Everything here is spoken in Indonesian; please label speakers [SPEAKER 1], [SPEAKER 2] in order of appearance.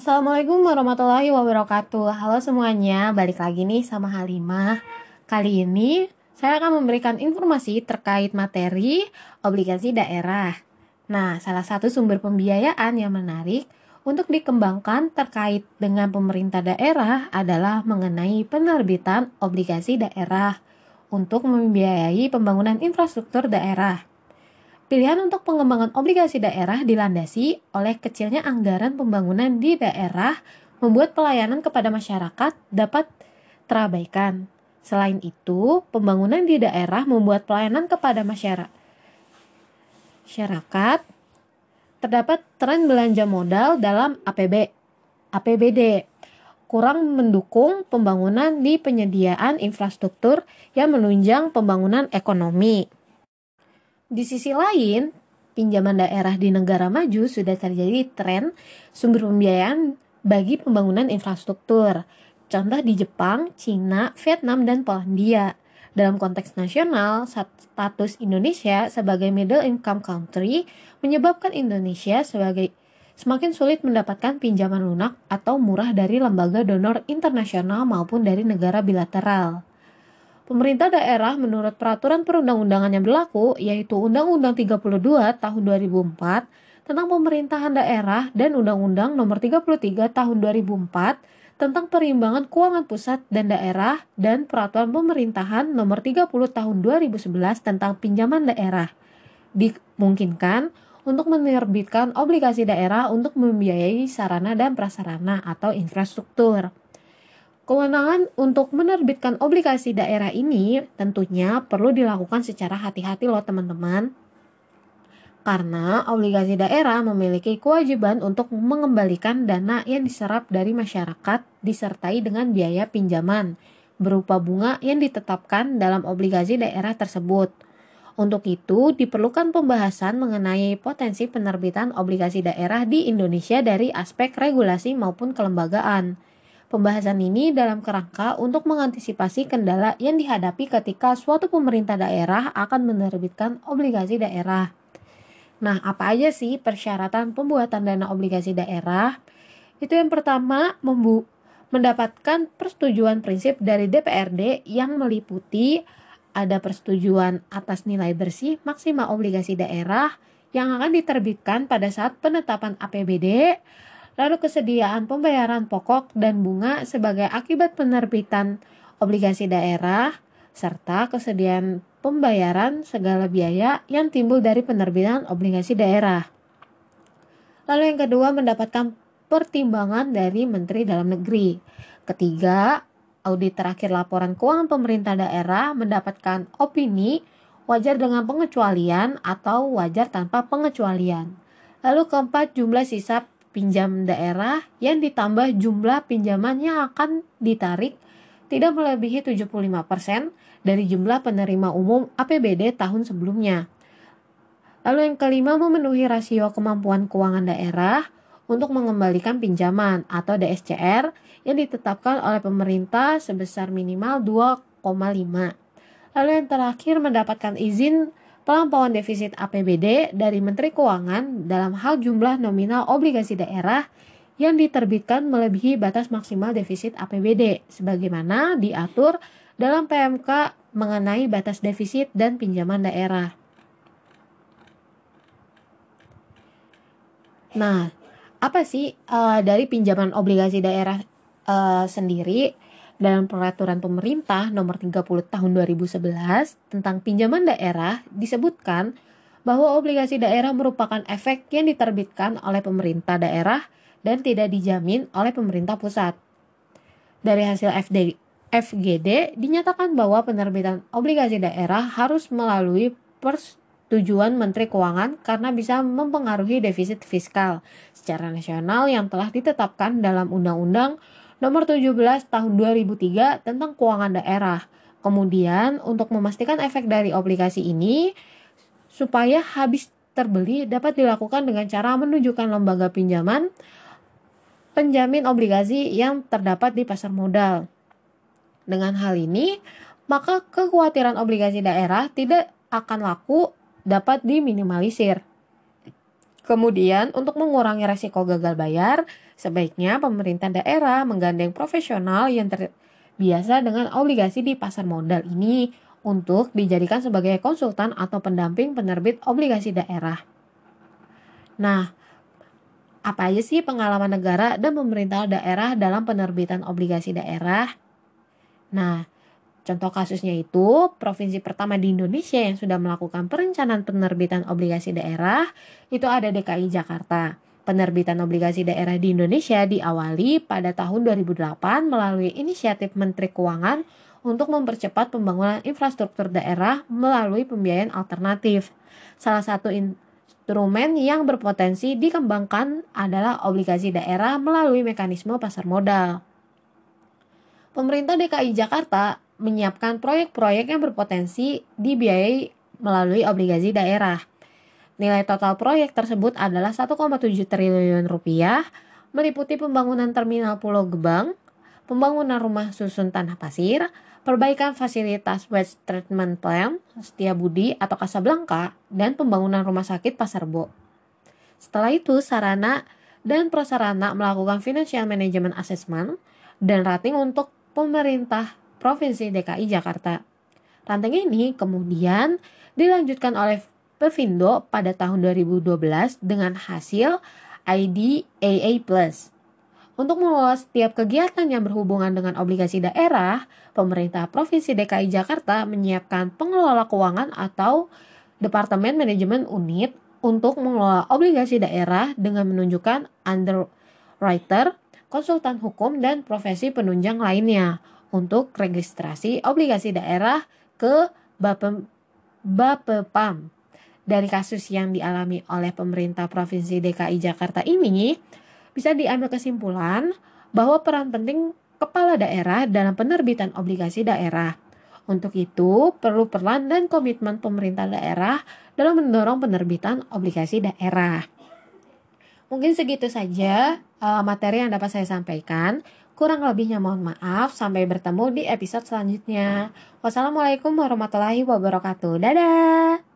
[SPEAKER 1] Assalamualaikum warahmatullahi wabarakatuh. Halo semuanya, balik lagi nih sama Halimah. Kali ini saya akan memberikan informasi terkait materi obligasi daerah. Nah, salah satu sumber pembiayaan yang menarik untuk dikembangkan terkait dengan pemerintah daerah adalah mengenai penerbitan obligasi daerah untuk membiayai pembangunan infrastruktur daerah. Pilihan untuk pengembangan obligasi daerah dilandasi oleh kecilnya anggaran pembangunan di daerah membuat pelayanan kepada masyarakat dapat terabaikan. Selain itu, pembangunan di daerah membuat pelayanan kepada masyarakat terdapat tren belanja modal dalam APB, APBD kurang mendukung pembangunan di penyediaan infrastruktur yang menunjang pembangunan ekonomi. Di sisi lain, pinjaman daerah di negara maju sudah terjadi tren sumber pembiayaan bagi pembangunan infrastruktur. Contoh di Jepang, Cina, Vietnam, dan Polandia. Dalam konteks nasional, status Indonesia sebagai middle income country menyebabkan Indonesia sebagai semakin sulit mendapatkan pinjaman lunak atau murah dari lembaga donor internasional maupun dari negara bilateral. Pemerintah daerah menurut peraturan perundang-undangan yang berlaku, yaitu Undang-Undang 32 tahun 2004 tentang pemerintahan daerah dan Undang-Undang nomor 33 tahun 2004 tentang perimbangan keuangan pusat dan daerah dan peraturan pemerintahan nomor 30 tahun 2011 tentang pinjaman daerah. Dimungkinkan untuk menerbitkan obligasi daerah untuk membiayai sarana dan prasarana atau infrastruktur. Kewenangan untuk menerbitkan obligasi daerah ini tentunya perlu dilakukan secara hati-hati loh teman-teman. Karena obligasi daerah memiliki kewajiban untuk mengembalikan dana yang diserap dari masyarakat disertai dengan biaya pinjaman berupa bunga yang ditetapkan dalam obligasi daerah tersebut. Untuk itu, diperlukan pembahasan mengenai potensi penerbitan obligasi daerah di Indonesia dari aspek regulasi maupun kelembagaan. Pembahasan ini dalam kerangka untuk mengantisipasi kendala yang dihadapi ketika suatu pemerintah daerah akan menerbitkan obligasi daerah. Nah, apa aja sih persyaratan pembuatan dana obligasi daerah? Itu yang pertama, mendapatkan persetujuan prinsip dari DPRD yang meliputi ada persetujuan atas nilai bersih maksimal obligasi daerah yang akan diterbitkan pada saat penetapan APBD, lalu kesediaan pembayaran pokok dan bunga sebagai akibat penerbitan obligasi daerah, serta kesediaan pembayaran segala biaya yang timbul dari penerbitan obligasi daerah. Lalu yang kedua mendapatkan pertimbangan dari Menteri Dalam Negeri. Ketiga, audit terakhir laporan keuangan pemerintah daerah mendapatkan opini wajar dengan pengecualian atau wajar tanpa pengecualian. Lalu keempat, jumlah sisa pinjam daerah yang ditambah jumlah pinjaman yang akan ditarik tidak melebihi 75% dari jumlah penerima umum APBD tahun sebelumnya. Lalu yang kelima memenuhi rasio kemampuan keuangan daerah untuk mengembalikan pinjaman atau DSCR yang ditetapkan oleh pemerintah sebesar minimal 2,5. Lalu yang terakhir mendapatkan izin pelampauan defisit APBD dari Menteri Keuangan dalam hal jumlah nominal obligasi daerah yang diterbitkan melebihi batas maksimal defisit APBD sebagaimana diatur dalam PMK mengenai batas defisit dan pinjaman daerah. Nah, apa sih uh, dari pinjaman obligasi daerah uh, sendiri? Dalam peraturan pemerintah nomor 30 tahun 2011 tentang pinjaman daerah disebutkan bahwa obligasi daerah merupakan efek yang diterbitkan oleh pemerintah daerah dan tidak dijamin oleh pemerintah pusat. Dari hasil FD, FGD dinyatakan bahwa penerbitan obligasi daerah harus melalui persetujuan Menteri Keuangan karena bisa mempengaruhi defisit fiskal secara nasional yang telah ditetapkan dalam Undang-Undang nomor 17 tahun 2003 tentang keuangan daerah. Kemudian untuk memastikan efek dari obligasi ini supaya habis terbeli dapat dilakukan dengan cara menunjukkan lembaga pinjaman penjamin obligasi yang terdapat di pasar modal. Dengan hal ini, maka kekhawatiran obligasi daerah tidak akan laku dapat diminimalisir. Kemudian, untuk mengurangi resiko gagal bayar, sebaiknya pemerintah daerah menggandeng profesional yang terbiasa dengan obligasi di pasar modal ini untuk dijadikan sebagai konsultan atau pendamping penerbit obligasi daerah. Nah, apa aja sih pengalaman negara dan pemerintah daerah dalam penerbitan obligasi daerah? Nah, Contoh kasusnya itu, provinsi pertama di Indonesia yang sudah melakukan perencanaan penerbitan obligasi daerah itu ada DKI Jakarta. Penerbitan obligasi daerah di Indonesia diawali pada tahun 2008 melalui inisiatif Menteri Keuangan untuk mempercepat pembangunan infrastruktur daerah melalui pembiayaan alternatif. Salah satu instrumen yang berpotensi dikembangkan adalah obligasi daerah melalui mekanisme pasar modal. Pemerintah DKI Jakarta menyiapkan proyek-proyek yang berpotensi dibiayai melalui obligasi daerah. Nilai total proyek tersebut adalah 1,7 triliun rupiah, meliputi pembangunan terminal Pulau Gebang, pembangunan rumah susun tanah pasir, perbaikan fasilitas waste treatment plant Setiabudi atau Kasablanka, dan pembangunan rumah sakit Pasar Bo. Setelah itu, sarana dan prasarana melakukan financial management assessment dan rating untuk pemerintah Provinsi DKI Jakarta. Ranting ini kemudian dilanjutkan oleh Pevindo pada tahun 2012 dengan hasil IDAA+. Untuk mengelola setiap kegiatan yang berhubungan dengan obligasi daerah, pemerintah Provinsi DKI Jakarta menyiapkan pengelola keuangan atau Departemen Manajemen Unit untuk mengelola obligasi daerah dengan menunjukkan underwriter, konsultan hukum, dan profesi penunjang lainnya untuk registrasi obligasi daerah ke Bapem, Bapepam. Dari kasus yang dialami oleh pemerintah Provinsi DKI Jakarta ini, bisa diambil kesimpulan bahwa peran penting kepala daerah dalam penerbitan obligasi daerah. Untuk itu, perlu peran dan komitmen pemerintah daerah dalam mendorong penerbitan obligasi daerah. Mungkin segitu saja uh, materi yang dapat saya sampaikan. Kurang lebihnya mohon maaf. Sampai bertemu di episode selanjutnya. Wassalamualaikum warahmatullahi wabarakatuh. Dadah.